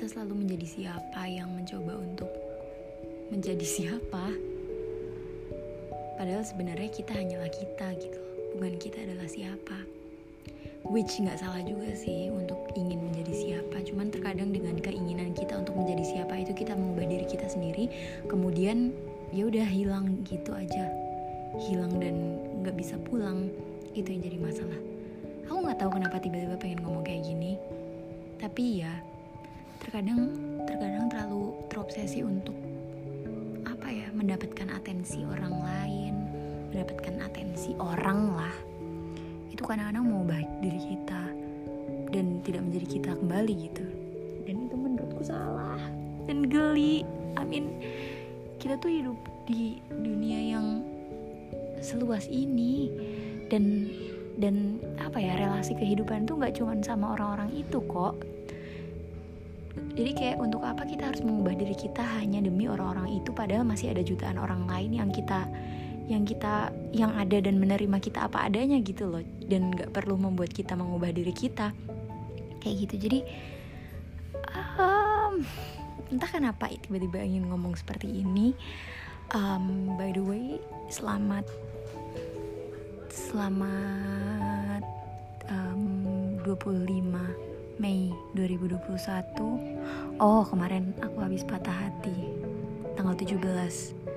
kita selalu menjadi siapa yang mencoba untuk menjadi siapa. Padahal sebenarnya kita hanyalah kita gitu. Bukan kita adalah siapa. Which nggak salah juga sih untuk ingin menjadi siapa. Cuman terkadang dengan keinginan kita untuk menjadi siapa itu kita mengubah diri kita sendiri. Kemudian ya udah hilang gitu aja. Hilang dan nggak bisa pulang. Itu yang jadi masalah aku nggak tahu kenapa tiba-tiba pengen ngomong kayak gini. Tapi ya terkadang terkadang terlalu terobsesi untuk apa ya mendapatkan atensi orang lain mendapatkan atensi orang lah. Itu kadang-kadang mau baik diri kita dan tidak menjadi kita kembali gitu. Dan itu menurutku salah dan geli. I mean kita tuh hidup di dunia yang seluas ini dan dan apa ya relasi kehidupan tuh nggak cuma sama orang-orang itu kok. Jadi kayak untuk apa kita harus mengubah diri kita hanya demi orang-orang itu padahal masih ada jutaan orang lain yang kita yang kita yang ada dan menerima kita apa adanya gitu loh. Dan nggak perlu membuat kita mengubah diri kita. Kayak gitu. Jadi um, entah kenapa tiba-tiba ingin ngomong seperti ini. Um, by the way selamat selamat um, 25 Mei 2021 Oh kemarin aku habis patah hati. Tanggal 17